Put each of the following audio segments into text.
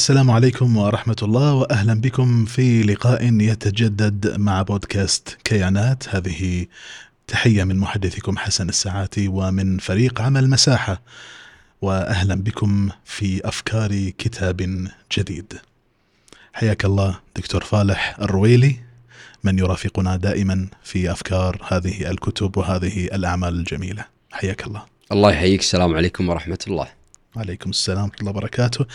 السلام عليكم ورحمة الله وأهلا بكم في لقاء يتجدد مع بودكاست كيانات. هذه تحية من محدثكم حسن الساعاتي ومن فريق عمل مساحة وأهلا بكم في أفكار كتاب جديد. حياك الله دكتور فالح الرويلي من يرافقنا دائما في أفكار هذه الكتب وهذه الأعمال الجميلة. حياك الله. الله يحييك. السلام عليكم ورحمة الله. عليكم السلام ورحمة الله وبركاته.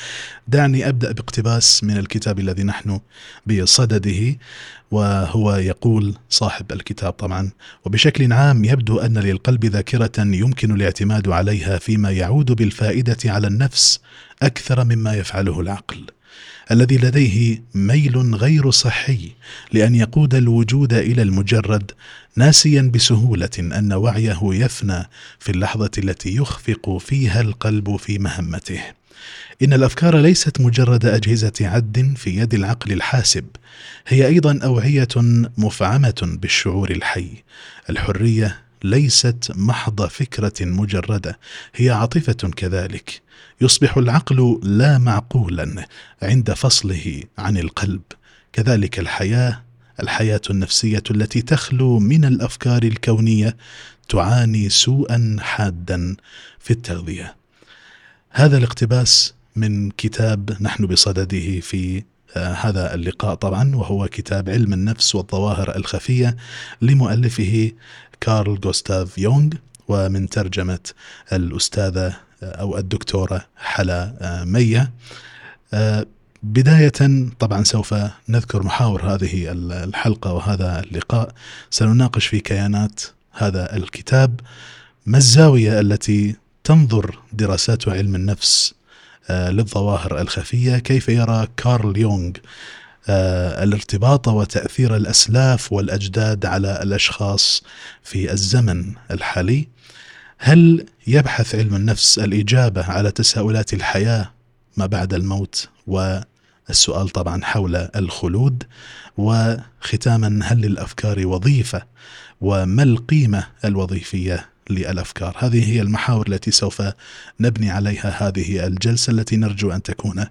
دعني أبدأ باقتباس من الكتاب الذي نحن بصدده وهو يقول صاحب الكتاب طبعا وبشكل عام يبدو أن للقلب ذاكرة يمكن الاعتماد عليها فيما يعود بالفائدة على النفس أكثر مما يفعله العقل. الذي لديه ميل غير صحي لأن يقود الوجود إلى المجرد ناسيا بسهولة أن وعيه يفنى في اللحظة التي يخفق فيها القلب في مهمته. إن الأفكار ليست مجرد أجهزة عد في يد العقل الحاسب هي أيضا أوعية مفعمة بالشعور الحي الحرية ليست محض فكرة مجردة هي عاطفة كذلك. يصبح العقل لا معقولا عند فصله عن القلب. كذلك الحياة الحياة النفسية التي تخلو من الأفكار الكونية تعاني سوءا حادا في التغذية. هذا الاقتباس من كتاب نحن بصدده في آه هذا اللقاء طبعا وهو كتاب علم النفس والظواهر الخفية لمؤلفه كارل جوستاف يونغ ومن ترجمة الأستاذة أو الدكتورة حلا آه، مية. آه، بداية طبعا سوف نذكر محاور هذه الحلقة وهذا اللقاء. سنناقش في كيانات هذا الكتاب ما الزاوية التي تنظر دراسات علم النفس آه، للظواهر الخفية. كيف يرى كارل يونغ الارتباط وتأثير الأسلاف والأجداد على الأشخاص في الزمن الحالي. هل يبحث علم النفس الإجابة على تساؤلات الحياة ما بعد الموت؟ والسؤال طبعا حول الخلود. وختاما هل للأفكار وظيفة؟ وما القيمة الوظيفية للأفكار. هذه هي المحاور التي سوف نبني عليها هذه الجلسة التي نرجو أن تكون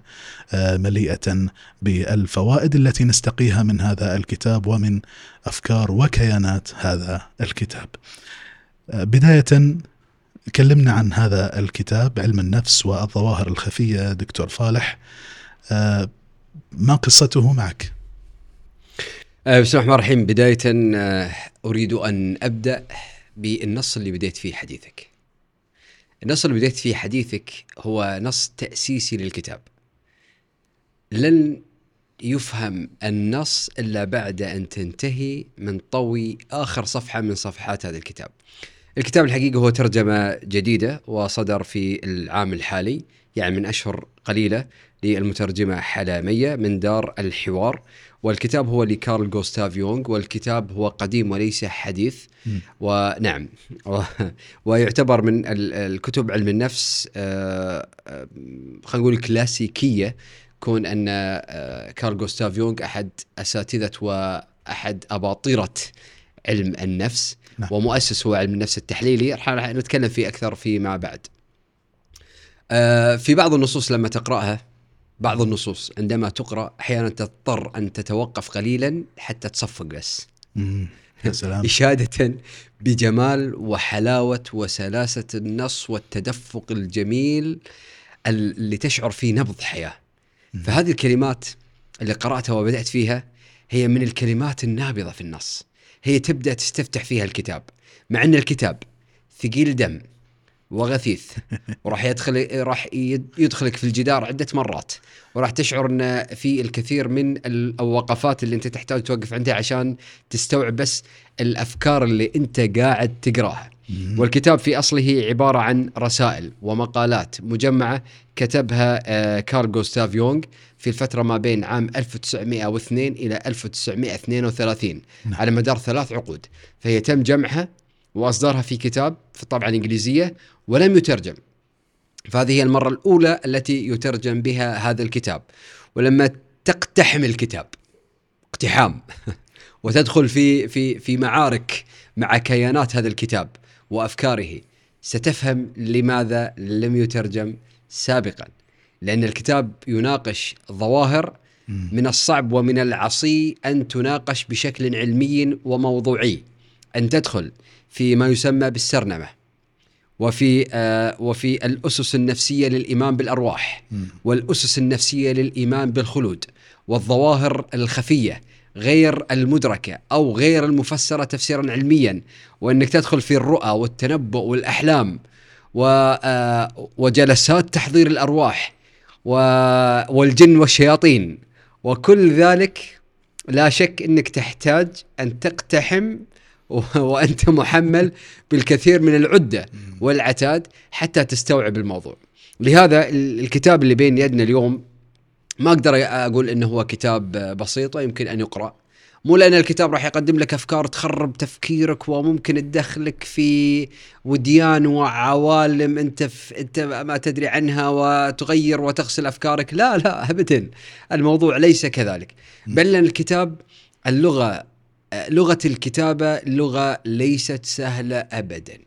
آه، مليئة بالفوائد التي نستقيها من هذا الكتاب ومن أفكار وكيانات هذا الكتاب. آه، بداية كلمنا عن هذا الكتاب علم النفس والظواهر الخفية دكتور فالح. آه، ما قصته معك؟ بسم الله الرحمن الرحيم. بداية أريد أن أبدأ. بالنص اللي بديت فيه حديثك. النص اللي بديت فيه حديثك هو نص تأسيسي للكتاب. لن يفهم النص إلا بعد أن تنتهي من طوي آخر صفحة من صفحات هذا الكتاب. الكتاب الحقيقة هو ترجمة جديدة وصدر في العام الحالي يعني من أشهر قليلة للمترجمة حلامية من دار الحوار. والكتاب هو لكارل جوستاف يونغ والكتاب هو قديم وليس حديث ونعم ويعتبر من الكتب علم النفس آه، آه، خلينا نقول كلاسيكية كون أن آه، كارل جوستاف يونغ أحد أساتذة وأحد أباطرة علم النفس نعم. ومؤسس هو علم النفس التحليلي راح نتكلم فيه أكثر فيما بعد. في بعض النصوص لما تقرأها بعض النصوص. عندما تقرأ أحيانا تضطر أن تتوقف قليلا حتى تصفق بس. يا سلام. إشادة بجمال وحلاوة وسلاسة النص والتدفق الجميل اللي تشعر فيه نبض حياة. فهذه الكلمات اللي قرأتها وبدأت فيها هي من الكلمات النابضة في النص. هي تبدأ تستفتح فيها الكتاب. مع أن الكتاب ثقيل دم وغثيث. وراح يدخل راح يدخلك في الجدار عدة مرات. وراح تشعر إن في الكثير من الوقفات اللي أنت تحتاج توقف عندها عشان تستوعب بس الأفكار اللي أنت قاعد تقراها. والكتاب في أصله عبارة عن رسائل ومقالات مجمعة كتبها آه، كارل جوستاف يونغ في الفترة ما بين عام 1902 إلى 1932 نعم. على مدار ثلاث عقود. فهي تم جمعها واصدارها في كتاب في الطبعه الانجليزيه ولم يترجم. فهذه هي المرة الأولى التي يترجم بها هذا الكتاب. ولما تقتحم الكتاب اقتحام وتدخل في في في معارك مع كيانات هذا الكتاب وأفكاره ستفهم لماذا لم يترجم سابقا. لأن الكتاب يناقش ظواهر. من الصعب ومن العصي أن تناقش بشكل علمي وموضوعي. أن تدخل في ما يسمى بالسرنمة وفي آه وفي الأسس النفسية للإيمان بالأرواح. والأسس النفسية للإيمان بالخلود والظواهر الخفية غير المدركة أو غير المفسرة تفسيرا علميا وإنك تدخل في الرؤى والتنبؤ والأحلام و آه، وجلسات تحضير الأرواح و- والجن والشياطين وكل ذلك لا شك إنك تحتاج أن تقتحم وانت محمل بالكثير من العدة والعتاد حتى تستوعب الموضوع. لهذا ال- الكتاب اللي بين يدنا اليوم ما أقدر أقول إنه هو كتاب بسيط ويمكن أن يقرأ. مو لأن الكتاب راح يقدم لك أفكار تخرب تفكيرك وممكن تدخلك في وديان وعوالم أنت في أنت ما تدري عنها وتغير وتغسل أفكارك، لا لا ابدا. الموضوع ليس كذلك. بل الكتاب اللغة لغة الكتابة لغة ليست سهلة ابدا.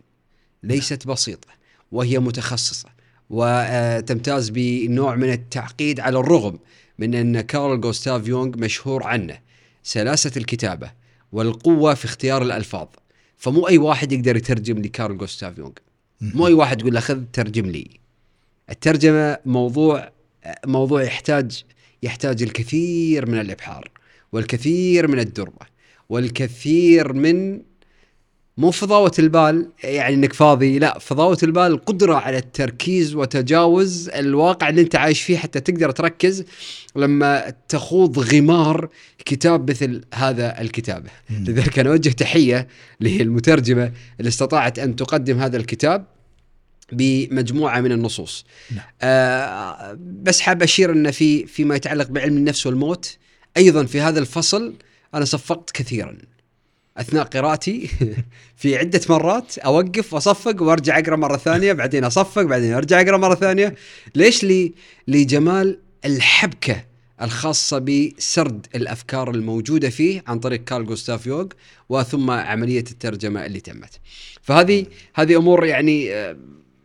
ليست بسيطة وهي متخصصة وتمتاز بنوع من التعقيد على الرغم من أن كارل جوستاف يونغ مشهور عنه. سلاسة الكتابة والقوة في اختيار الألفاظ. فمو أي واحد يقدر يترجم لكارل جوستاف يونغ. مو أي واحد يقول له خذ ترجم لي. الترجمة موضوع موضوع يحتاج يحتاج الكثير من الإبحار والكثير من الدربة والكثير من مو فضاوة البال يعني إنك فاضي لا فضاوة البال القدرة على التركيز وتجاوز الواقع اللي أنت عايش فيه حتى تقدر تركز لما تخوض غمار كتاب مثل هذا الكتاب. لذلك أنا أوجه تحية للمترجمة اللي استطاعت أن تقدم هذا الكتاب بمجموعة من النصوص نعم. آه بس حاب أشير أن في فيما يتعلق بعلم النفس والموت أيضا في هذا الفصل أنا صفقت كثيرا. أثناء قراءتي في عدة مرات أوقف وأصفق وأرجع أقرأ مرة ثانية بعدين أصفق بعدين أرجع أقرأ مرة ثانية. ليش لي؟ لجمال الحبكة الخاصة بسرد الأفكار الموجودة فيه عن طريق كارل جوستاف يوغ وثم عملية الترجمة اللي تمت. فهذه هذه أمور يعني آه،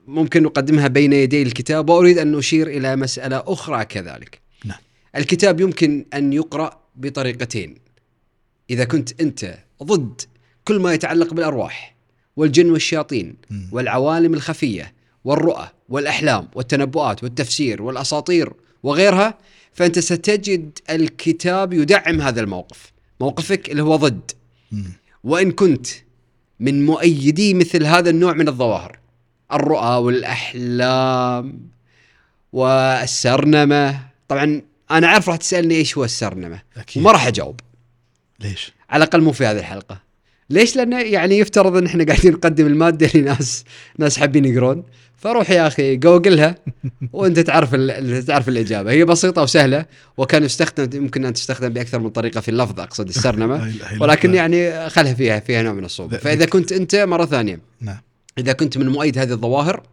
ممكن نقدمها بين يدي الكتاب وأريد أن أشير إلى مسألة أخرى كذلك. نعم. الكتاب يمكن أن يقرأ بطريقتين. إذا كنت أنت ضد كل ما يتعلق بالأرواح والجن والشياطين. والعوالم الخفية والرؤى والأحلام والتنبؤات والتفسير والأساطير وغيرها فأنت ستجد الكتاب يدعم هذا الموقف. موقفك اللي هو ضد. وإن كنت من مؤيدي مثل هذا النوع من الظواهر الرؤى والأحلام والسرنمة. طبعا أنا عارف راح تسألني إيش هو السرنمة أكيد. وما راح أجاوب. ليش؟ على الأقل مو في هذه الحلقة. ليش؟ لأنه يعني يفترض إن إحنا قاعدين نقدم المادة لناس ناس حابين يقرون. فروح يا أخي جوجلها وأنت تعرف ال... تعرف الإجابة. هي بسيطة وسهلة وكان يستخدم يمكن أن تستخدم بأكثر من طريقة في اللفظ أقصد السرنمة. ولكن. يعني خلها فيها فيها نوع من الصعوبه فإذا كنت أنت مرة ثانية. نعم. إذا كنت من مؤيد هذه الظواهر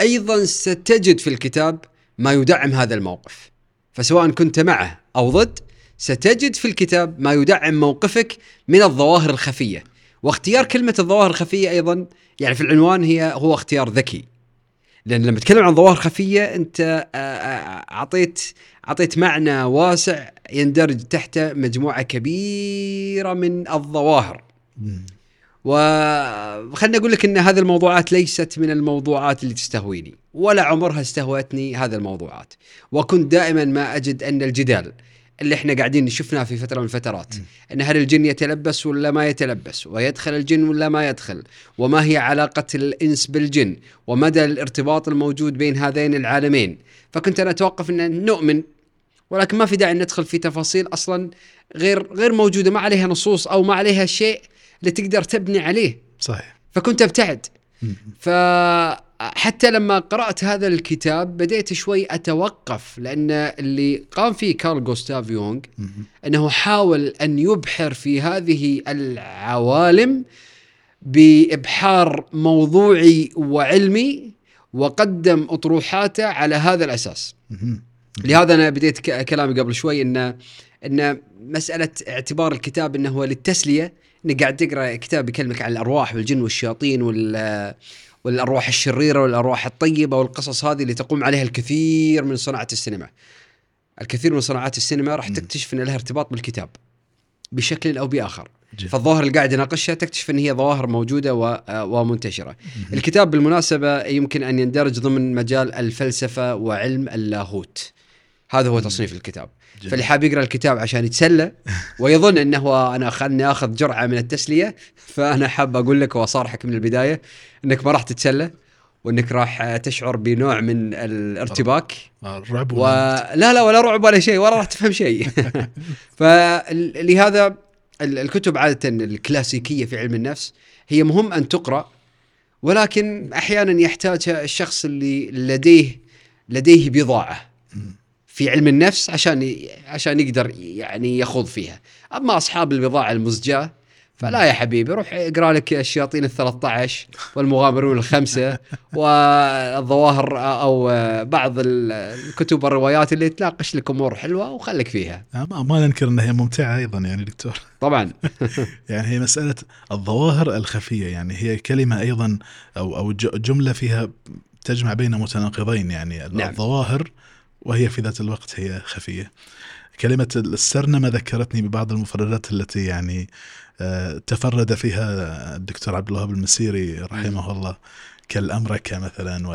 أيضا ستجد في الكتاب ما يدعم هذا الموقف. فسواء كنت معه أو ضد ستجد في الكتاب ما يدعم موقفك من الظواهر الخفية. واختيار كلمة الظواهر الخفية أيضا يعني في العنوان هي هو اختيار ذكي. لأن لما تتكلم عن ظواهر خفية أنت أعطيت أعطيت معنى واسع يندرج تحته مجموعة كبيرة من الظواهر. وخلنا أقول لك إن هذه الموضوعات ليست من الموضوعات اللي تستهويني. ولا عمرها استهوتني هذه الموضوعات. وكنت دائما ما أجد أن الجدال اللي إحنا قاعدين شفناه في فترة من الفترات. إن هل الجن يتلبس ولا ما يتلبس؟ ويدخل الجن ولا ما يدخل؟ وما هي علاقة الإنس بالجن؟ ومدى الارتباط الموجود بين هذين العالمين؟ فكنت أنا أتوقف إن نؤمن ولكن ما في داعي ندخل في تفاصيل أصلا غير غير موجودة ما عليها نصوص أو ما عليها شيء اللي تقدر تبني عليه. صحيح. فكنت أبتعد. مم. فحتى لما قرأت هذا الكتاب بديت شوي أتوقف لأن اللي قام فيه كارل جوستاف يونغ. أنه حاول أن يبحر في هذه العوالم بإبحار موضوعي وعلمي وقدم أطروحاته على هذا الأساس. لهذا أنا بديت كلامي قبل شوي ان إن مسألة اعتبار الكتاب إنه هو للتسلية انك قاعد تقرا كتاب يكلمك عن الأرواح والجن والشياطين وال والأرواح الشريرة والأرواح الطيبة والقصص هذه اللي تقوم عليها الكثير من صناعة السينما. الكثير من صناعات السينما راح مم. تكتشف إن لها ارتباط بالكتاب بشكل أو بآخر. جميل. فالظواهر اللي قاعد يناقشها تكتشف إن هي ظواهر موجودة و- ومنتشرة. الكتاب بالمناسبة يمكن أن يندرج ضمن مجال الفلسفة وعلم اللاهوت. هذا هو تصنيف الكتاب. جميل. فاللي حاب يقرأ الكتاب عشان يتسلى ويظن إنه أنا خلني آخذ جرعة من التسلية فأنا حاب أقول لك وأصارحك من البداية إنك ما راح تتسلى وإنك راح تشعر بنوع من الارتباك. الرعب ولا لا ولا رعب ولا شيء ولا راح تفهم شيء. فلهذا الكتب عادة الكلاسيكية في علم النفس هي مهم أن تقرأ ولكن أحيانا يحتاجها الشخص اللي لديه لديه بضاعة. في علم النفس عشان عشان يقدر يعني يخوض فيها. أما أصحاب البضاعة المزجاة فلا يا حبيبي روح اقرأ لك الشياطين ال 13 والمغامرون الخمسة والظواهر أو بعض ال- الكتب والروايات اللي تناقش لك أمور حلوة وخليك فيها. ما, ما ننكر إنها هي ممتعة أيضا يعني دكتور. طبعا. يعني هي مسألة الظواهر الخفية يعني هي كلمة أيضا أو أو جملة فيها تجمع بين متناقضين يعني نعم. الظواهر وهي في ذات الوقت هي خفية. كلمة السرنمه ذكرتني ببعض المفردات التي يعني آه، تفرد فيها الدكتور عبد الوهاب المسيري رحمه الله. كالأمركة مثلا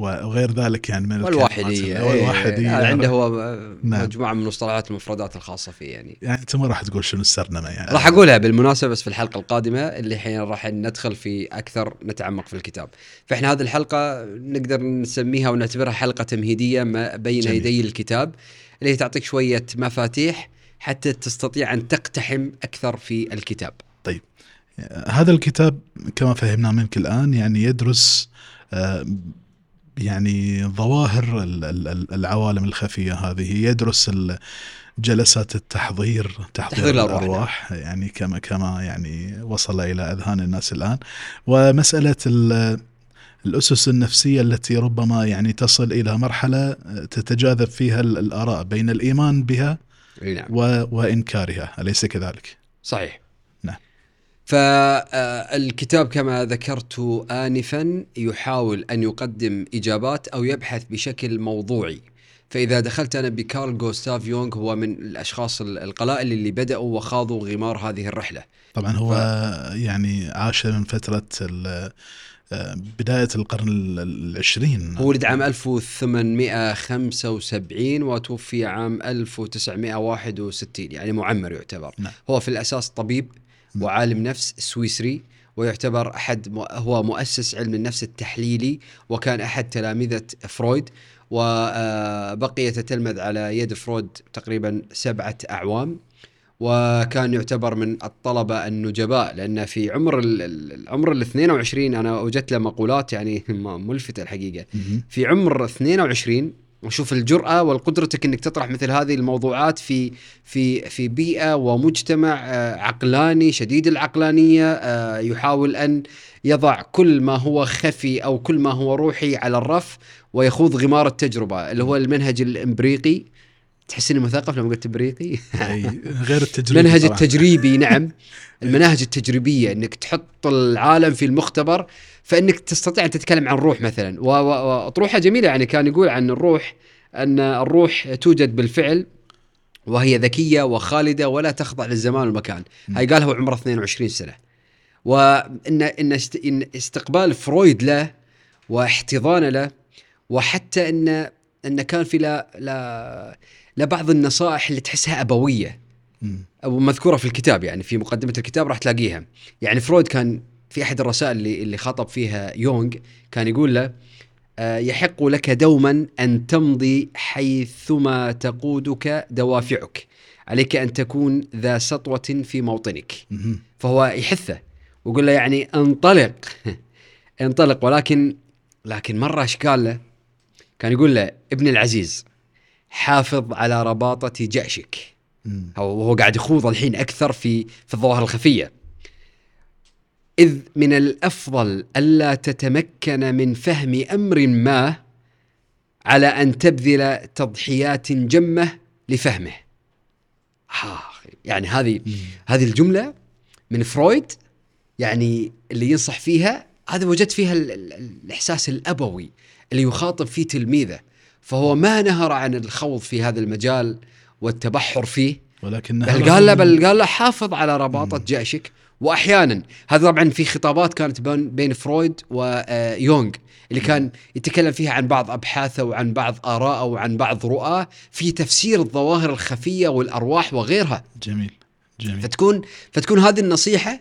وغير ذلك يعني من الكلمات والواحديه والواحديه إيه، عنده هو نعم. مجموعة من مصطلحات المفردات الخاصة فيه يعني. يعني أنت ما راح تقول شنو السرنمة يعني؟ راح أقولها بالمناسبة بس في الحلقة القادمة اللي حين راح ندخل في أكثر نتعمق في الكتاب. فإحنا هذه الحلقة نقدر نسميها ونعتبرها حلقة تمهيدية ما بين جميل. يدي الكتاب اللي هي تعطيك شوية مفاتيح حتى تستطيع أن تقتحم أكثر في الكتاب. هذا الكتاب كما فهمنا منك الآن يعني يدرس آه، يعني ظواهر ال- ال- ال- العوالم الخفية هذه. يدرس جلسات التحضير تحضير, تحضير الأرواح، الأرواح يعني كما كما يعني وصل إلى أذهان الناس الآن. ومسألة ال- الأسس النفسية التي ربما يعني تصل إلى مرحلة تتجاذب فيها ال- الآراء بين الإيمان بها نعم. و- وإنكارها. أليس كذلك؟ صحيح. فالكتاب كما ذكرت آنفا يحاول أن يقدم إجابات أو يبحث بشكل موضوعي فإذا دخلت أنا بكارل جوستاف يونغ هو من الأشخاص ال- القلائل اللي بدأوا وخاضوا غمار هذه الرحلة طبعا هو يعني عاش من فترة بداية القرن ال- العشرين هو ولد عام 1875 وتوفي عام 1961 يعني معمر يعتبر نعم. هو في الأساس طبيب. وعالم نفس سويسري ويعتبر أحد م- هو مؤسس علم النفس التحليلي وكان أحد تلامذة فرويد وبقي يتتلمذ على يد فرويد تقريبا سبعة أعوام وكان يعتبر من الطلبة النجباء لأن في عمر ال- ال- العمر ال 22 أنا وجدت له مقولات يعني ملفتة الحقيقة مهم. في عمر 22 وشوف الجرأة والقدرتك إنك تطرح مثل هذه الموضوعات في في في بيئة ومجتمع آه، عقلاني شديد العقلانية آه، يحاول أن يضع كل ما هو خفي أو كل ما هو روحي على الرف ويخوض غمار التجربة اللي هو المنهج الإمبريقي. تحس إني مثقف لما قلت إمبريقي؟ أي غير التجربة المنهج. التجريبي نعم. المناهج التجريبية إنك تحط العالم في المختبر فإنك تستطيع أن تتكلم عن الروح مثلا. واطروحه جميلة يعني كان يقول عن الروح أن الروح توجد بالفعل وهي ذكية وخالدة ولا تخضع للزمان والمكان. هاي قالها وعمره 22 سنة. وان إن استقبال فرويد له واحتضانه له وحتى ان إن كان في لا لا لبعض النصائح اللي تحسها أبوية. أو مذكورة في الكتاب يعني في مقدمة الكتاب راح تلاقيها. يعني فرويد كان في أحد الرسائل اللي اللي خاطب فيها يونغ كان يقول له آه، يحق لك دوما أن تمضي حيثما تقودك دوافعك عليك أن تكون ذا سطوة في موطنك. فهو يحثه ويقول له يعني انطلق انطلق. ولكن لكن مرة إيش قال له؟ كان يقول له ابن العزيز حافظ على رباطة جأشك وهو قاعد يخوض الحين أكثر في في الظواهر الخفية. إذ من الأفضل ألا تتمكن من فهم أمر ما على أن تبذل تضحيات جمة لفهمه. آه يعني هذه هذه الجملة من فرويد يعني اللي ينصح فيها هذا وجدت فيها ال- ال- الإحساس الأبوي اللي يخاطب فيه تلميذه فهو ما نهر عن الخوض في هذا المجال والتبحر فيه. ولكن بل قال له بل قال له حافظ على رباطة جأشك وأحيانا هذا طبعا في خطابات كانت بين فرويد ويونغ اللي كان يتكلم فيها عن بعض أبحاثه وعن بعض آراءه وعن بعض رؤاه في تفسير الظواهر الخفية والأرواح وغيرها. جميل جميل. فتكون فتكون هذه النصيحة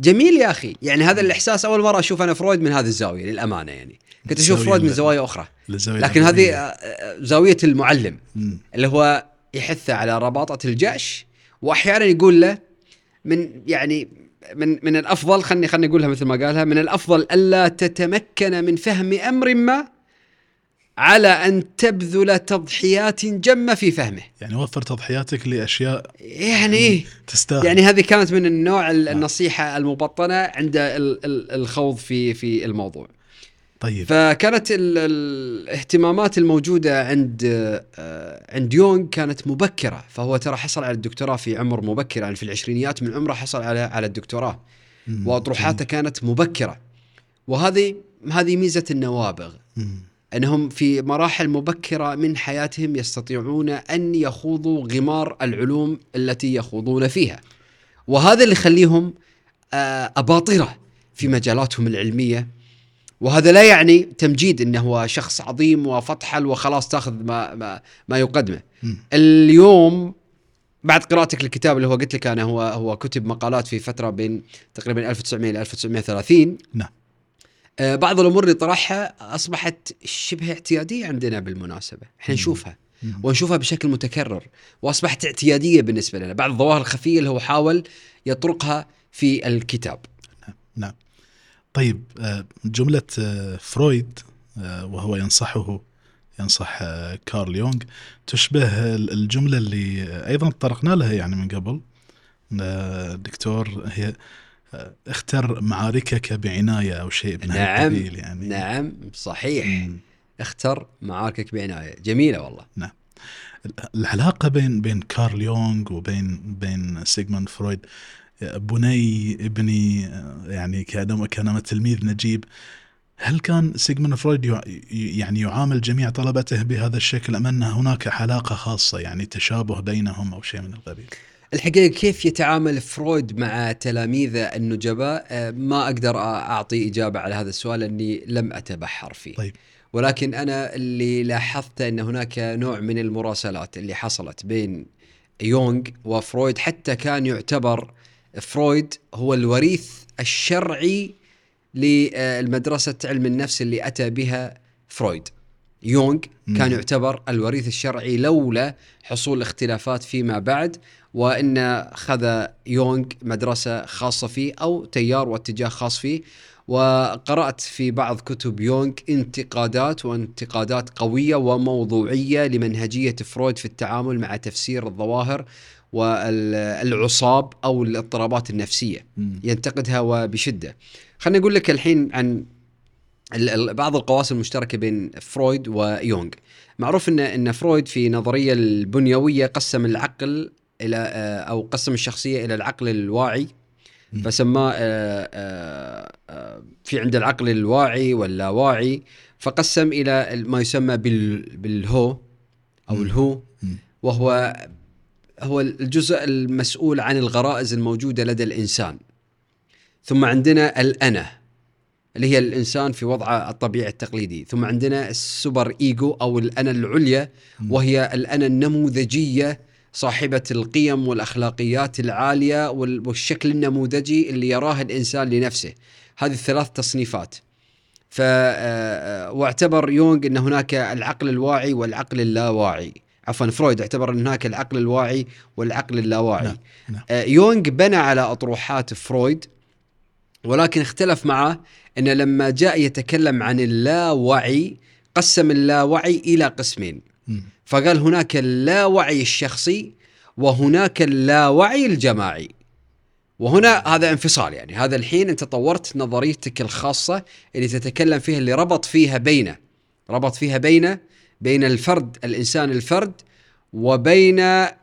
جميل يا أخي. يعني هذا الإحساس أول مرة أشوف أنا فرويد من هذه الزاوية للأمانة يعني. كنت أشوف فرويد من زوايا أخرى. لكن هذه. آه، آه، زاوية المعلم مم. اللي هو يحثه على رباطة الجأش وأحيانا يقول له من يعني من من الأفضل خلني خلني أقولها مثل ما قالها من الأفضل ألا تتمكن من فهم أمر ما على أن تبذل تضحيات جمة في فهمه. يعني وفر تضحياتك لأشياء يعني إيه تستاهل. يعني هذه كانت من النوع ال- النصيحة المبطنة عند ال- ال- الخوض في في الموضوع. طيب. فكانت ال- الاهتمامات الموجودة عند آه، عند يونغ كانت مبكرة. فهو ترى حصل على الدكتوراه في عمر مبكر. يعني في العشرينيات من عمره حصل على على الدكتوراه. وأطروحاته كانت مبكرة. وهذه هذه ميزة النوابغ. إنهم في مراحل مبكرة من حياتهم يستطيعون أن يخوضوا غمار العلوم التي يخوضون فيها. وهذا اللي يخليهم آه، أباطرة في مجالاتهم العلمية. وهذا لا يعني تمجيد إنه هو شخص عظيم وفطحل وخلاص تاخذ ما ما, ما يقدمه. اليوم بعد قراءتك للكتاب اللي هو قلت لك أنا هو هو كتب مقالات في فترة بين تقريبا 1900 إلى 1930 نعم. آه، بعض الأمور اللي طرحها أصبحت شبه اعتيادية عندنا بالمناسبة، إحنا نشوفها. ونشوفها بشكل متكرر. وأصبحت اعتيادية بالنسبة لنا، بعض الظواهر الخفية اللي هو حاول يطرقها في الكتاب. نعم. طيب آه، جملة آه، فرويد آه، وهو ينصحه ينصح كارل يونغ تشبه ال- الجملة اللي أيضا طرقنا لها يعني من قبل. دكتور هي اختر معاركك بعناية أو شيء من نعم يعني. نعم صحيح. مم. اختر معاركك بعناية، جميلة والله. العلاقة بين بين كارل يونغ وبين بين سيغموند فرويد بني ابني يعني كان كان تلميذ نجيب هل كان سيغموند فرويد يع- يعني يعامل جميع طلبته بهذا الشكل أم أن هناك علاقة خاصة يعني تشابه بينهم أو شيء من القبيل؟ الحقيقة كيف يتعامل فرويد مع تلاميذه النجباء ما أقدر أعطي إجابة على هذا السؤال لأني لم أتبحر فيه. طيب ولكن أنا اللي لاحظت أن هناك نوع من المراسلات اللي حصلت بين يونغ وفرويد حتى كان يعتبر فرويد هو الوريث الشرعي للمدرسة علم النفس اللي أتى بها فرويد يونغ كان. يعتبر الوريث الشرعي لولا حصول اختلافات فيما بعد وإن اخذ يونغ مدرسة خاصة فيه أو تيار واتجاه خاص فيه وقرأت في بعض كتب يونغ انتقادات وانتقادات قوية وموضوعية لمنهجية فرويد في التعامل مع تفسير الظواهر والعصاب أو الاضطرابات النفسية. ينتقدها وبشدة. خليني أقول لك الحين عن بعض القواسم المشتركة بين فرويد ويونغ. معروف ان إن فرويد في نظرية البنيوية قسم العقل إلى آه، أو قسم الشخصية إلى العقل الواعي. فسماه آه، آه، في عند العقل الواعي واللاواعي فقسم إلى ما يسمى بال بالهو أو. الهو. وهو هو الجزء المسؤول عن الغرائز الموجودة لدى الإنسان. ثم عندنا الأنا اللي هي الإنسان في وضعه الطبيعي التقليدي، ثم عندنا السوبر إيجو أو الأنا العليا. وهي الأنا النموذجية صاحبة القيم والأخلاقيات العالية وال- والشكل النموذجي اللي يراه الإنسان لنفسه. هذه الثلاث تصنيفات. ف آه، واعتبر يونغ إن هناك العقل الواعي والعقل اللاواعي. عفوا فرويد اعتبر إن هناك العقل الواعي والعقل اللاواعي. نعم، نعم. آه، يونغ بنى على أطروحات فرويد ولكن اختلف معه إن لما جاء يتكلم عن اللاوعي قسم اللاوعي إلى قسمين. فقال هناك اللاوعي الشخصي وهناك اللاوعي الجماعي وهنا هذا انفصال يعني هذا الحين أنت طورت نظريتك الخاصة اللي تتكلم فيها اللي ربط فيها بينه ربط فيها بين بين الفرد الإنسان الفرد وبين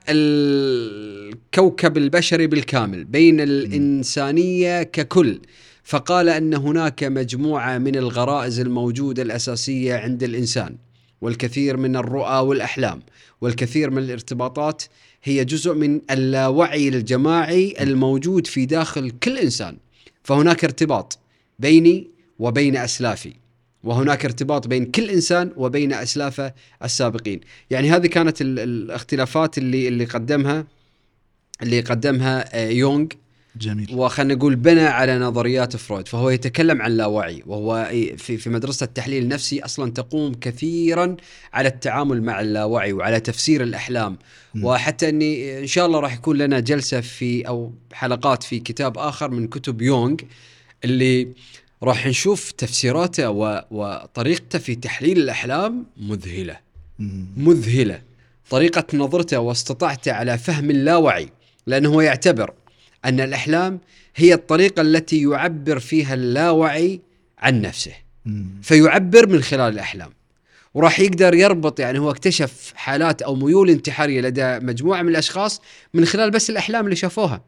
الكوكب البشري بالكامل بين الإنسانية ككل. فقال أن هناك مجموعة من الغرائز الموجودة الأساسية عند الإنسان والكثير من الرؤى والأحلام والكثير من الارتباطات هي جزء من اللاوعي الجماعي الموجود في داخل كل إنسان. فهناك ارتباط بيني وبين أسلافي. وهناك ارتباط بين كل إنسان وبين اسلافه السابقين، يعني هذه كانت ال- الاختلافات اللي اللي قدمها اللي قدمها آه، يونغ. جميل. وخلنا نقول بنى على نظريات فرويد فهو يتكلم عن اللاوعي وهو في في مدرسة التحليل النفسي أصلا تقوم كثيرا على التعامل مع اللاوعي وعلى تفسير الأحلام. مم. وحتى إني إن شاء الله راح يكون لنا جلسة في أو حلقات في كتاب آخر من كتب يونغ اللي راح نشوف تفسيراته وطريقته في تحليل الأحلام مذهلة مم. مذهلة طريقة نظرته واستطاعته على فهم اللاوعي لأنه هو يعتبر أن الأحلام هي الطريقة التي يعبر فيها اللاوعي عن نفسه. فيعبر من خلال الأحلام وراح يقدر يربط يعني هو اكتشف حالات أو ميول انتحارية لدى مجموعة من الأشخاص من خلال بس الأحلام اللي شافوها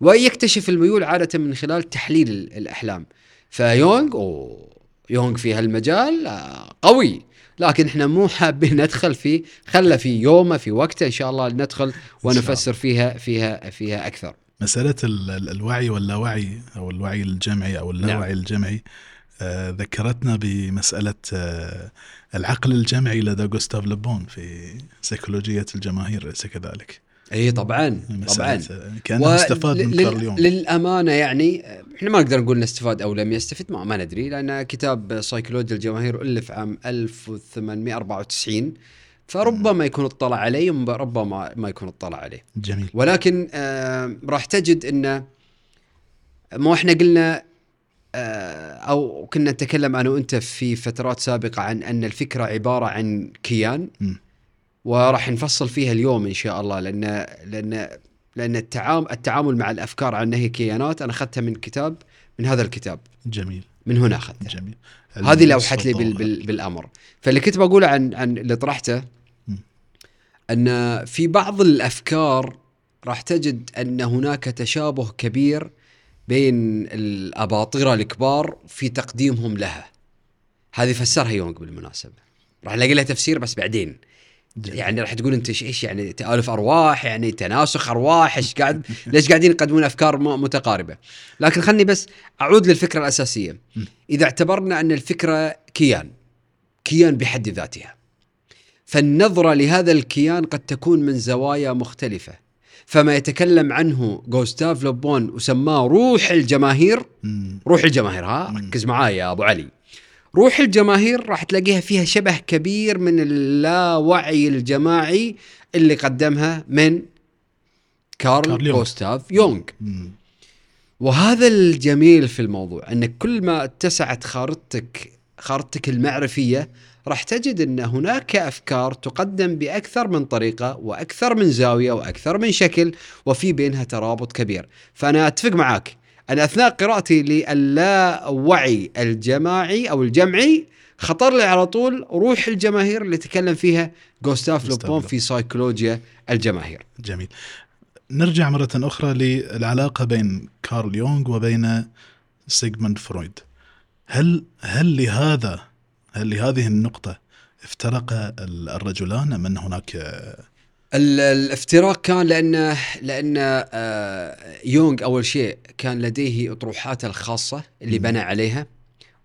ويكتشف الميول عادة من خلال تحليل ال- الأحلام فيونغ أوه يونغ في هالمجال آه، قوي. لكن إحنا مو حابين ندخل فيه خله في يومه في وقته إن شاء الله ندخل ونفسر فيها فيها فيها أكثر. مسألة ال- ال- الوعي واللاوعي أو الوعي الجمعي أو اللاوعي نعم. الجمعي آه ذكرتنا بمسألة آه العقل الجمعي لدى جوستاف لبون في سيكولوجية الجماهير أليس كذلك؟ إي طبعا طبعا. كأنه استفاد من كارل يونغ. للأمانة يعني إحنا ما نقدر نقول إنه استفاد أو لم يستفد ما, ما ندري لأن كتاب سيكولوجيا الجماهير ألف عام 1894 فربما يكون اطلع عليه ربما ما يكون اطلع عليه. جميل. ولكن آه راح تجد إنه مو إحنا قلنا آه أو كنا نتكلم أنا وأنت في فترات سابقة عن أن الفكرة عبارة عن كيان. مم. وراح نفصل فيها اليوم إن شاء الله لأن لأن لأن التعامل التعامل مع الأفكار عن هي كيانات أنا أخذتها من كتاب من هذا الكتاب. جميل. من هنا اخذتها جميل. هذه اللي أوحت لي بال بال بالأمر. فاللي كنت بقوله عن عن اللي طرحته. أن في بعض الأفكار راح تجد أن هناك تشابه كبير بين الأباطرة الكبار في تقديمهم لها. هذه فسرها يونغ بالمناسبة. راح نلاقي لها تفسير بس بعدين. يعني راح تقول انت إيش يعني تألف أرواح؟ يعني تناسخ أرواح؟ إيش قاعد ليش قاعدين يقدمون أفكار متقاربة؟ لكن خلني بس أعود للفكرة الأساسية. إذا اعتبرنا أن الفكرة كيان كيان بحد ذاتها فالنظرة لهذا الكيان قد تكون من زوايا مختلفة. فما يتكلم عنه جوستاف لوبون وسماه روح الجماهير. روح الجماهير ها. ركز معاي يا أبو علي. روح الجماهير راح تلاقيها فيها شبه كبير من اللاوعي الجماعي اللي قدمها من كارل. جوستاف يونغ. وهذا الجميل في الموضوع انك كل ما اتسعت خارطتك خارطتك المعرفية راح تجد إن هناك أفكار تقدم بأكثر من طريقة وأكثر من زاوية وأكثر من شكل وفي بينها ترابط كبير فأنا أتفق معك أنا أثناء قراءتي للاوعي الجماعي أو الجمعي خطر لي على طول روح الجماهير اللي تكلم فيها جوستاف لوبون في سيكولوجيا الجماهير. جميل. نرجع مرة أخرى للعلاقة بين كارل يونغ وبين سيغموند فرويد. هل هل لهذا هل لهذه النقطة افترق ال- الرجلان أم أن هناك الافتراق كان لأن لأن آه، يونغ أول شيء كان لديه أطروحاته الخاصة اللي. بنى عليها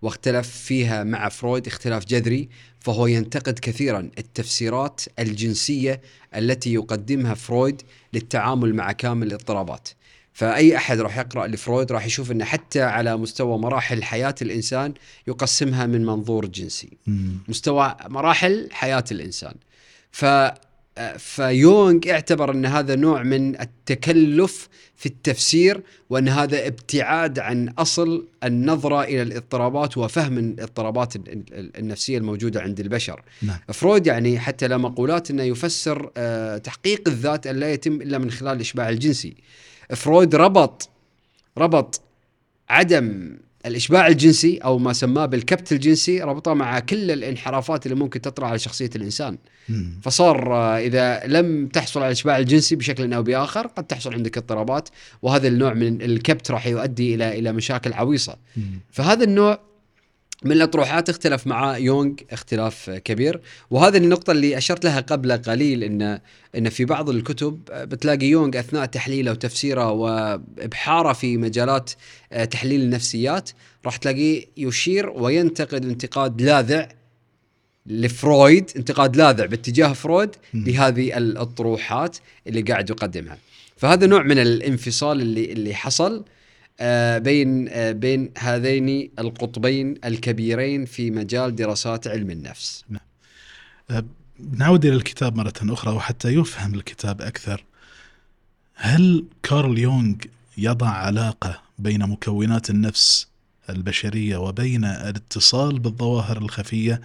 واختلف فيها مع فرويد اختلاف جذري فهو ينتقد كثيرا التفسيرات الجنسية التي يقدمها فرويد للتعامل مع كامل الاضطرابات فأي أحد راح يقرأ لفرويد راح يشوف إنه حتى على مستوى مراحل حياة الإنسان يقسمها من منظور جنسي. مستوى مراحل حياة الإنسان ف فيونغ اعتبر أن هذا نوع من التكلف في التفسير وأن هذا ابتعاد عن أصل النظرة إلى الاضطرابات وفهم الاضطرابات ال- ال- النفسية الموجودة عند البشر. نعم. فرويد يعني حتى له مقولات أنه يفسر آه، تحقيق الذات أن لا يتم إلا من خلال الإشباع الجنسي. فرويد ربط ربط عدم الإشباع الجنسي أو ما سماه بالكبت الجنسي ربطه مع كل الانحرافات اللي ممكن تطرأ على شخصية الإنسان مم. فصار آه، إذا لم تحصل على الإشباع الجنسي بشكل أو بآخر قد تحصل عندك اضطرابات وهذا النوع من الكبت راح يؤدي إلى إلى مشاكل عويصة مم. فهذا النوع من الأطروحات اختلف مع يونغ اختلاف كبير وهذه النقطة اللي أشرت لها قبل قليل ان إن في بعض الكتب بتلاقي يونغ أثناء تحليله وتفسيره وإبحاره في مجالات آه، تحليل النفسيات راح تلاقيه يشير وينتقد انتقاد لاذع لفرويد انتقاد لاذع باتجاه فرويد. لهذه الأطروحات اللي قاعد يقدمها فهذا نوع من الانفصال اللي اللي حصل بين آه، بين هذين القطبين الكبيرين في مجال دراسات علم النفس. نعود إلى الكتاب مرة أخرى وحتى يفهم الكتاب أكثر. هل كارل يونغ يضع علاقة بين مكونات النفس البشرية وبين الاتصال بالظواهر الخفية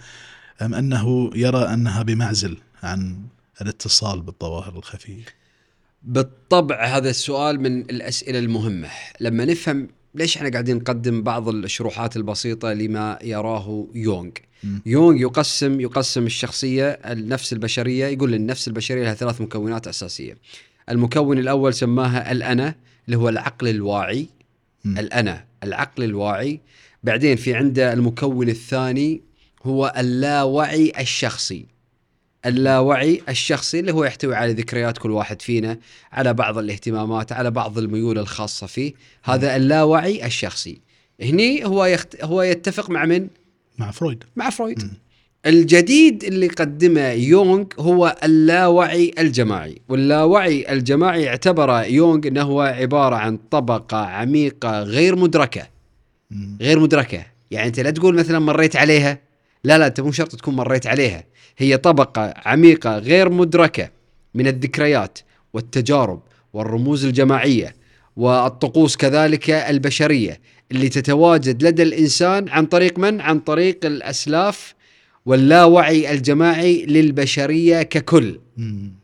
أم أنه يرى أنها بمعزل عن الاتصال بالظواهر الخفية؟ بالطبع هذا السؤال من الأسئلة المهمة. لما نفهم ليش إحنا قاعدين نقدم بعض الشروحات البسيطة لما يراه يونغ. يونغ يقسم يقسم الشخصية النفس البشرية يقول النفس البشرية لها ثلاث مكونات أساسية. المكون الأول سماها الأنا اللي هو العقل الواعي. مم. الأنا العقل الواعي. بعدين في عنده المكون الثاني هو اللاوعي الشخصي. اللاوعي الشخصي اللي هو يحتوي على ذكريات كل واحد فينا على بعض الاهتمامات على بعض الميول الخاصة فيه. هذا اللاوعي الشخصي. هني هو يخت... هو يتفق مع من؟ مع فرويد. مع فرويد. مم. الجديد اللي قدمه يونغ هو اللاوعي الجماعي. واللاوعي الجماعي اعتبر يونغ إنه هو عبارة عن طبقة عميقة غير مدركة. غير مدركة. يعني أنت لا تقول مثلا مريت عليها. لا لا انت مو شرط تكون مريت عليها. هي طبقة عميقة غير مدركة من الذكريات والتجارب والرموز الجماعية والطقوس كذلك البشرية اللي تتواجد لدى الإنسان عن طريق من؟ عن طريق الأسلاف واللاوعي الجماعي للبشرية ككل.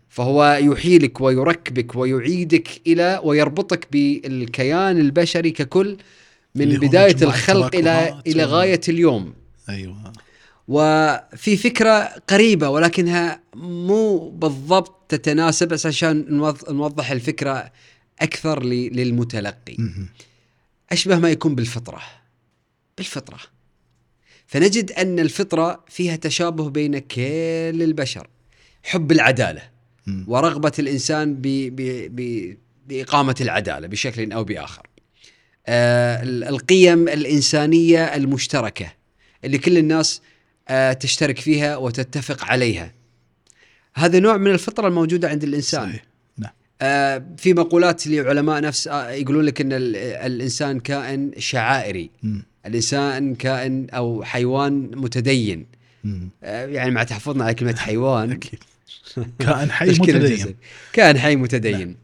فهو يحيلك ويركبك ويعيدك إلى ويربطك بالكيان البشري ككل من بداية الخلق إلى إلى غاية اليوم. أيوة. وفي فكرة قريبة ولكنها مو بالضبط تتناسب بس عشان نوض- نوضح الفكرة أكثر ل- للمتلقي. مم. أشبه ما يكون بالفطرة. بالفطرة. فنجد أن الفطرة فيها تشابه بين كل البشر. حب العدالة. مم. ورغبة الإنسان ب ب ب بإقامة العدالة بشكل أو بآخر. آه ال- القيم الإنسانية المشتركة اللي كل الناس تشترك فيها وتتفق عليها. هذا نوع من الفطرة الموجودة عند الإنسان. صحيح. نعم. آه في مقولات لعلماء نفس آه يقولون لك أن ال- الإنسان كائن شعائري. مم. الإنسان كائن أو حيوان متدين. آه يعني مع تحفظنا على كلمة حيوان. أكيد. كائن حي متدين. كائن حي متدين.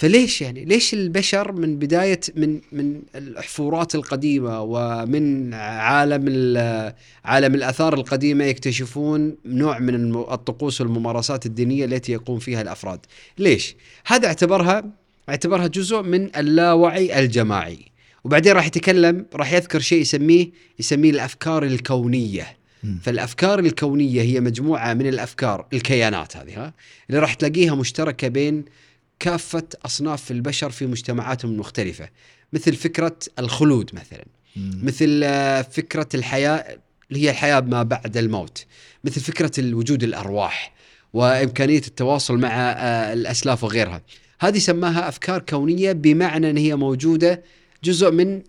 فليش يعني؟ ليش البشر من بداية من من الاحفورات القديمة ومن عالم ال- عالم الآثار القديمة يكتشفون نوع من الطقوس والممارسات الدينية التي يقوم فيها الأفراد. ليش؟ هذا اعتبرها اعتبرها جزء من اللاوعي الجماعي. وبعدين راح يتكلم راح يذكر شيء يسميه يسميه الأفكار الكونية. فالأفكار الكونية هي مجموعة من الأفكار الكيانات هذه ها؟ اللي راح تلاقيها مشتركة بين كافة أصناف البشر في مجتمعاتهم المختلفة مثل فكرة الخلود مثلا مم. مثل آه، فكرة الحياة اللي هي الحياة ما بعد الموت مثل فكرة الوجود الأرواح وإمكانية التواصل مع آه، الأسلاف وغيرها هذه سماها أفكار كونية بمعنى إن هي موجودة جزء من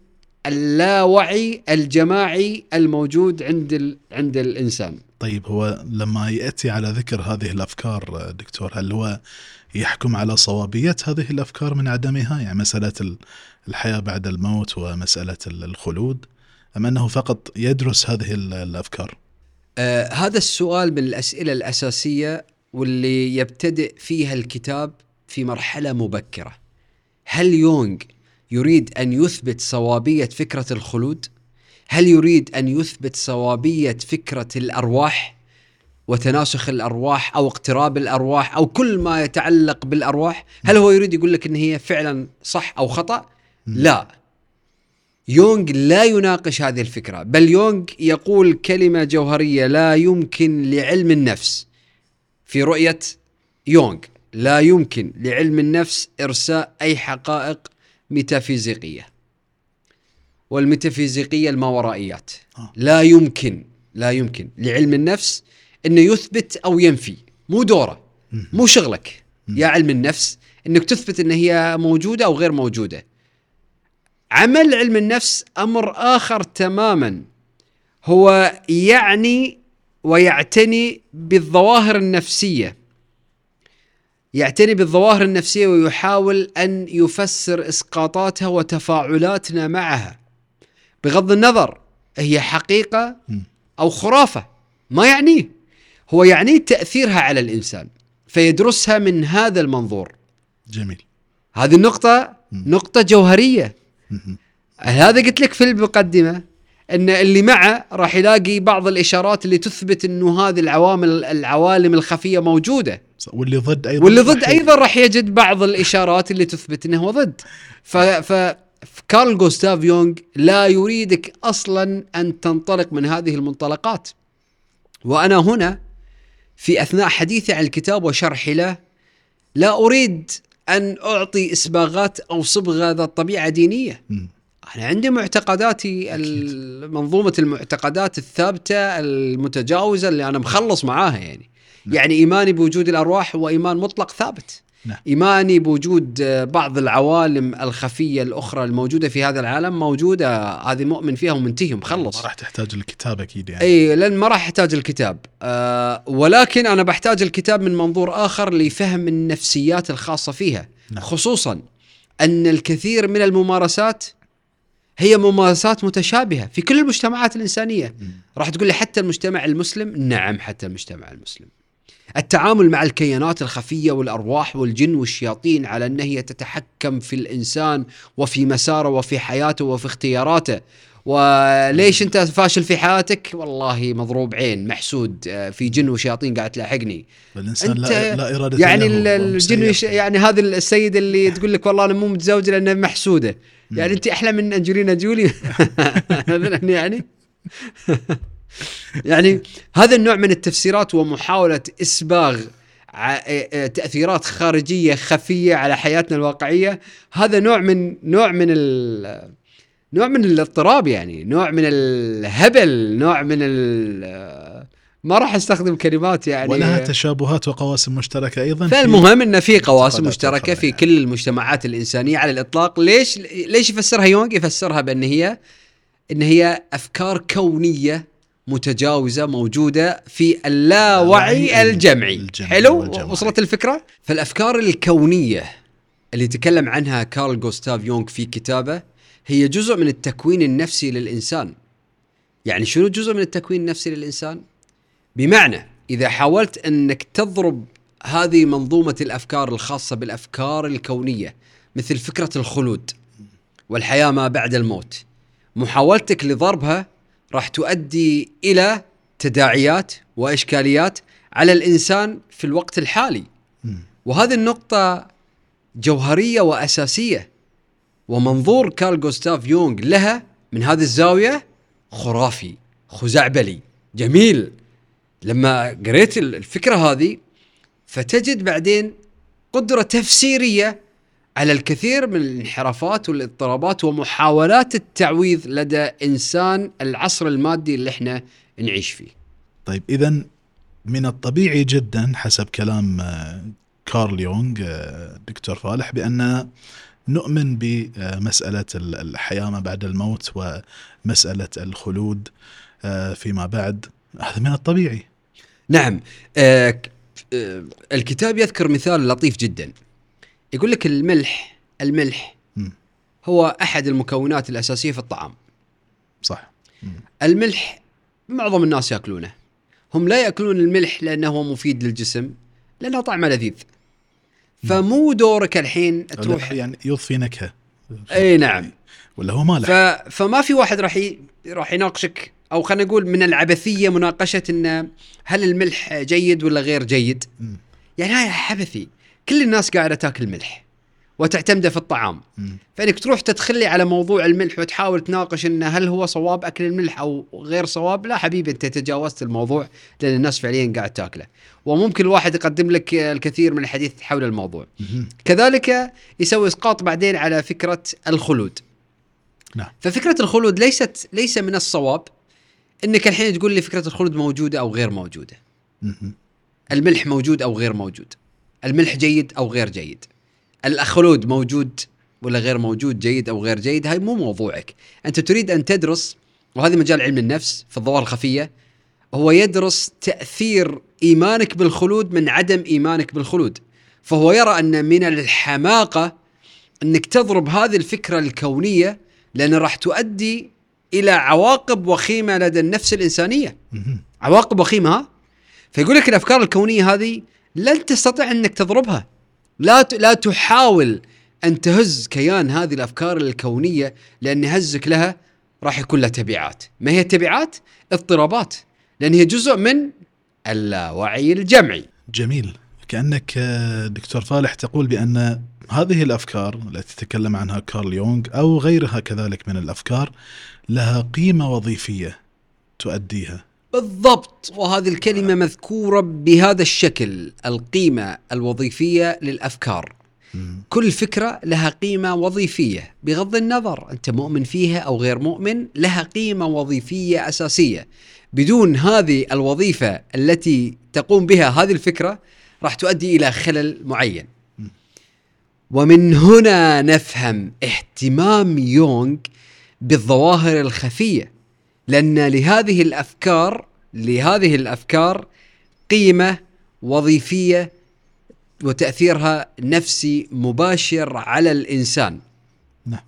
اللاوعي الجماعي الموجود عند ال... عند الإنسان طيب هو لما يأتي على ذكر هذه الأفكار آه، دكتور هل هو يحكم على صوابيه هذه الأفكار من عدمها يعني مسألة ال- الحياة بعد الموت ومسألة ال- الخلود أم أنه فقط يدرس هذه ال- الأفكار آه هذا السؤال من الأسئلة الأساسية واللي يبتدئ فيها الكتاب في مرحلة مبكرة. هل يونغ يريد أن يثبت صوابية فكرة الخلود؟ هل يريد أن يثبت صوابية فكرة الأرواح وتناسخ الأرواح أو اقتراب الأرواح أو كل ما يتعلق بالأرواح؟ هل هو يريد يقول لك إن هي فعلا صح أو خطأ؟ لا. يونغ لا يناقش هذه الفكرة بل يونغ يقول كلمة جوهرية لا يمكن لعلم النفس في رؤية يونغ لا يمكن لعلم النفس إرساء أي حقائق ميتافيزيقية والميتافيزيقية الماورائيات آه. لا يمكن لا يمكن لعلم النفس أنه يثبت أو ينفي مو دوره. مو شغلك يا علم النفس إنك تثبت إن هي موجودة أو غير موجودة. عمل علم النفس أمر آخر تماما هو يعني ويعتني بالظواهر النفسية. يعتني بالظواهر النفسية ويحاول أن يفسر إسقاطاتها وتفاعلاتنا معها. بغض النظر هي حقيقة. أو خرافة ما يعنيه هو يعنيه تأثيرها على الإنسان فيدرسها من هذا المنظور. جميل. هذه النقطة نقطة جوهرية. مهم. هذا قلت لك في المقدمة إن اللي معه راح يلاقي بعض الإشارات اللي تثبت إنه هذه العوامل العوالم الخفية موجودة. واللي ضد أيضا واللي ضد راح- أيضا راح يجد بعض الإشارات اللي تثبت إنه هو ضد. ف ف كارل جوستاف يونغ لا يريدك أصلا أن تنطلق من هذه المنطلقات. وأنا هنا في أثناء حديثي عن الكتاب وشرحي له لا أريد أن أعطي إسباغات أو صبغه ذات طبيعه دينية. أنا عندي معتقداتي منظومه المعتقدات الثابتة المتجاوزة اللي أنا مخلص معاها يعني. يعني إيماني بوجود الأرواح هو ايمان مطلق ثابت. نعم. إيماني بوجود آه، بعض العوالم الخفية الأخرى الموجودة في هذا العالم موجودة هذه مؤمن فيها ومنتهي مخلص ما راح تحتاج الكتاب أكيد يعني. إي لأن ما راح احتاج الكتاب. آه ولكن أنا بحتاج الكتاب من منظور آخر لفهم النفسيات الخاصة فيها. نعم. خصوصا أن الكثير من الممارسات هي ممارسات متشابهة في كل المجتمعات الإنسانية. راح تقول لي حتى المجتمع المسلم؟ نعم حتى المجتمع المسلم. التعامل مع الكيانات الخفية والأرواح والجن والشياطين على أن هي تتحكم في الإنسان وفي مساره وفي حياته وفي اختياراته. وليش أنت فاشل في حياتك؟ والله مضروب عين محسود آه، في جن وشياطين قاعد تلاحقني. الانسان أنت لا, لا إرادة يعني الجن يعني هذا السيد اللي تقول لك والله أنا مو متزوجه لانها محسودة. يعني أنت أحلى من أنجلينا جولي؟ يعني. يعني هذا النوع من التفسيرات ومحاوله إسباغ ع- اه- تأثيرات خارجية خفية على حياتنا الواقعية. هذا نوع من نوع من ال نوع من الاضطراب يعني نوع من الهبل نوع من ال ما راح أستخدم كلمات يعني. ولها تشابهات وقواسم مشتركة أيضا فالمهم إن في قواسم مشتركة في. كل المجتمعات الإنسانية على الإطلاق. ليش ليش يفسرها يونغ؟ يفسرها بأن هي إن هي أفكار كونية متجاوزة موجودة في اللاوعي الجمعي. الجمعي حلو؟ والجمعي. وصلت الفكرة؟ فالأفكار الكونية اللي تكلم عنها كارل جوستاف يونغ في كتابه هي جزء من التكوين النفسي للإنسان. يعني شنو جزء من التكوين النفسي للإنسان؟ بمعنى إذا حاولت أنك تضرب هذه منظومة الأفكار الخاصة بالأفكار الكونية مثل فكرة الخلود والحياة ما بعد الموت محاولتك لضربها راح تؤدي إلى تداعيات وإشكاليات على الإنسان في الوقت الحالي. وهذه النقطة جوهرية وأساسية ومنظور كارل جوستاف يونغ لها من هذه الزاوية خرافي خزعبلي جميل لما قريت الفكرة هذه فتجد بعدين قدرة تفسيرية على الكثير من الانحرافات والاضطرابات ومحاولات التعويض لدى إنسان العصر المادي اللي إحنا نعيش فيه. طيب اذا من الطبيعي جدا حسب كلام آه، كارل يونغ آه، دكتور فالح بأن نؤمن بمسألة ال- الحياة ما بعد الموت ومسألة الخلود آه، فيما بعد. هذا من الطبيعي. نعم الكتاب يذكر مثال لطيف جدا. يقول لك الملح الملح مم. هو أحد المكونات الأساسية في الطعام. صح. مم. الملح معظم الناس يأكلونه. هم لا يأكلون الملح لأنه هو مفيد للجسم لأنه طعمه لذيذ. فمو دورك الحين تروح يعني يضفي نكهة. إي نعم. ولا هو مالح ف... فما في واحد راح ي... راح يناقشك أو خلينا نقول من العبثية مناقشة إن هل الملح جيد ولا غير جيد؟ مم. يعني هاي عبثي. كل الناس قاعدة تاكل ملح وتعتمده في الطعام مم. فإنك تروح تدخلي على موضوع الملح وتحاول تناقش انه هل هو صواب أكل الملح أو غير صواب لا حبيبي أنت تجاوزت الموضوع لأن الناس فعليا قاعد تاكله وممكن الواحد يقدم لك الكثير من الحديث حول الموضوع مم. كذلك يسوي إسقاط بعدين على فكرة الخلود نعم. ففكرة الخلود ليست ليس من الصواب إنك الحين تقول لي فكرة الخلود موجودة أو غير موجودة مم. الملح موجود أو غير موجود الملح جيد أو غير جيد. الخلود موجود ولا غير موجود جيد أو غير جيد هاي مو موضوعك. أنت تريد أن تدرس وهذا مجال علم النفس في الظواهر الخفية هو يدرس تأثير إيمانك بالخلود من عدم إيمانك بالخلود. فهو يرى أن من الحماقة أنك تضرب هذه الفكرة الكونية لأن راح تؤدي إلى عواقب وخيمة لدى النفس الإنسانية. عواقب وخيمة ها؟ فيقول لك الأفكار الكونية هذه لن تستطيع أنك تضربها. لا لا تحاول أن تهز كيان هذه الأفكار الكونية لأن هزك لها راح يكون لها تبعات. ما هي التبعات؟ اضطرابات. لأن هي جزء من اللاوعي الجمعي. جميل. كأنك آه، دكتور فالح تقول بأن هذه الأفكار التي تكلم عنها كارل يونغ أو غيرها كذلك من الأفكار لها قيمة وظيفية تؤديها. بالضبط. وهذه الكلمة مذكورة بهذا الشكل القيمة الوظيفية للأفكار. مم. كل فكرة لها قيمة وظيفية بغض النظر أنت مؤمن فيها أو غير مؤمن لها قيمة وظيفية أساسية. بدون هذه الوظيفة التي تقوم بها هذه الفكرة راح تؤدي إلى خلل معين. ومن هنا نفهم اهتمام يونغ بالظواهر الخفية. لأن لهذه الأفكار لهذه الأفكار قيمة وظيفية وتأثيرها نفسي مباشر على الإنسان. نعم.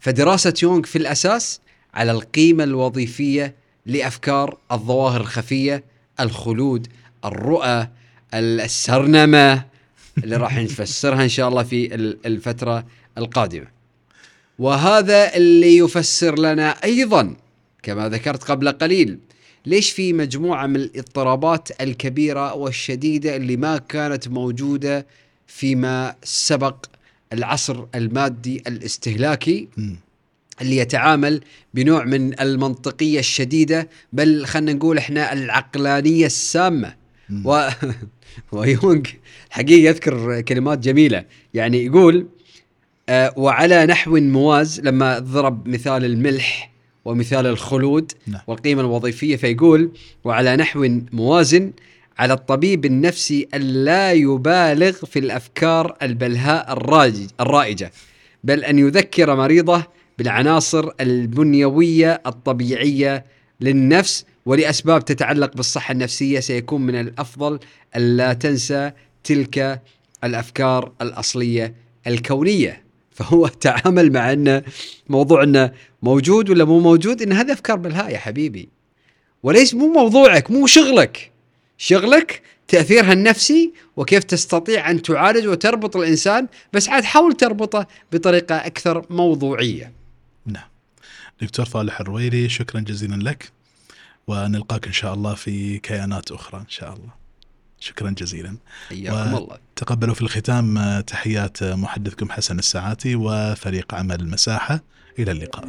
فدراسة يونغ في الأساس على القيمة الوظيفية لأفكار الظواهر الخفية الخلود الرؤى السرنمة اللي راح نفسرها إن شاء الله في ال- الفترة القادمة. وهذا اللي يفسر لنا أيضا كما ذكرت قبل قليل ليش في مجموعة من الاضطرابات الكبيرة والشديدة اللي ما كانت موجودة فيما سبق العصر المادي الاستهلاكي. اللي يتعامل بنوع من المنطقية الشديدة بل خلينا نقول إحنا العقلانية السامة. و... ويونغ حقيقة يذكر كلمات جميلة يعني يقول آه وعلى نحو مواز لما ضرب مثال الملح ومثال الخلود نعم. والقيمة الوظيفية فيقول وعلى نحو موازن على الطبيب النفسي ألا يبالغ في الأفكار البلهاء الراج- الرائجة بل أن يذكر مريضه بالعناصر البنيوية الطبيعية للنفس ولأسباب تتعلق بالصحة النفسية سيكون من الأفضل ألا تنسى تلك الأفكار الأصلية الكونية فهو تعامل مع أن موضوع أنه موجود ولا مو موجود؟ أن هذه أفكار بلهاء يا حبيبي. وليس مو موضوعك مو شغلك. شغلك تأثيرها النفسي وكيف تستطيع أن تعالج وتربط الإنسان بس عاد حاول تربطه بطريقة أكثر موضوعية. نعم. دكتور فالح الرويري شكرا جزيلا لك. ونلقاك إن شاء الله في كيانات أخرى إن شاء الله. شكرا جزيلا. حياكم الله. تقبلوا في الختام آه، تحيات آه، محدثكم حسن الساعاتي وفريق عمل المساحة. إلى اللقاء.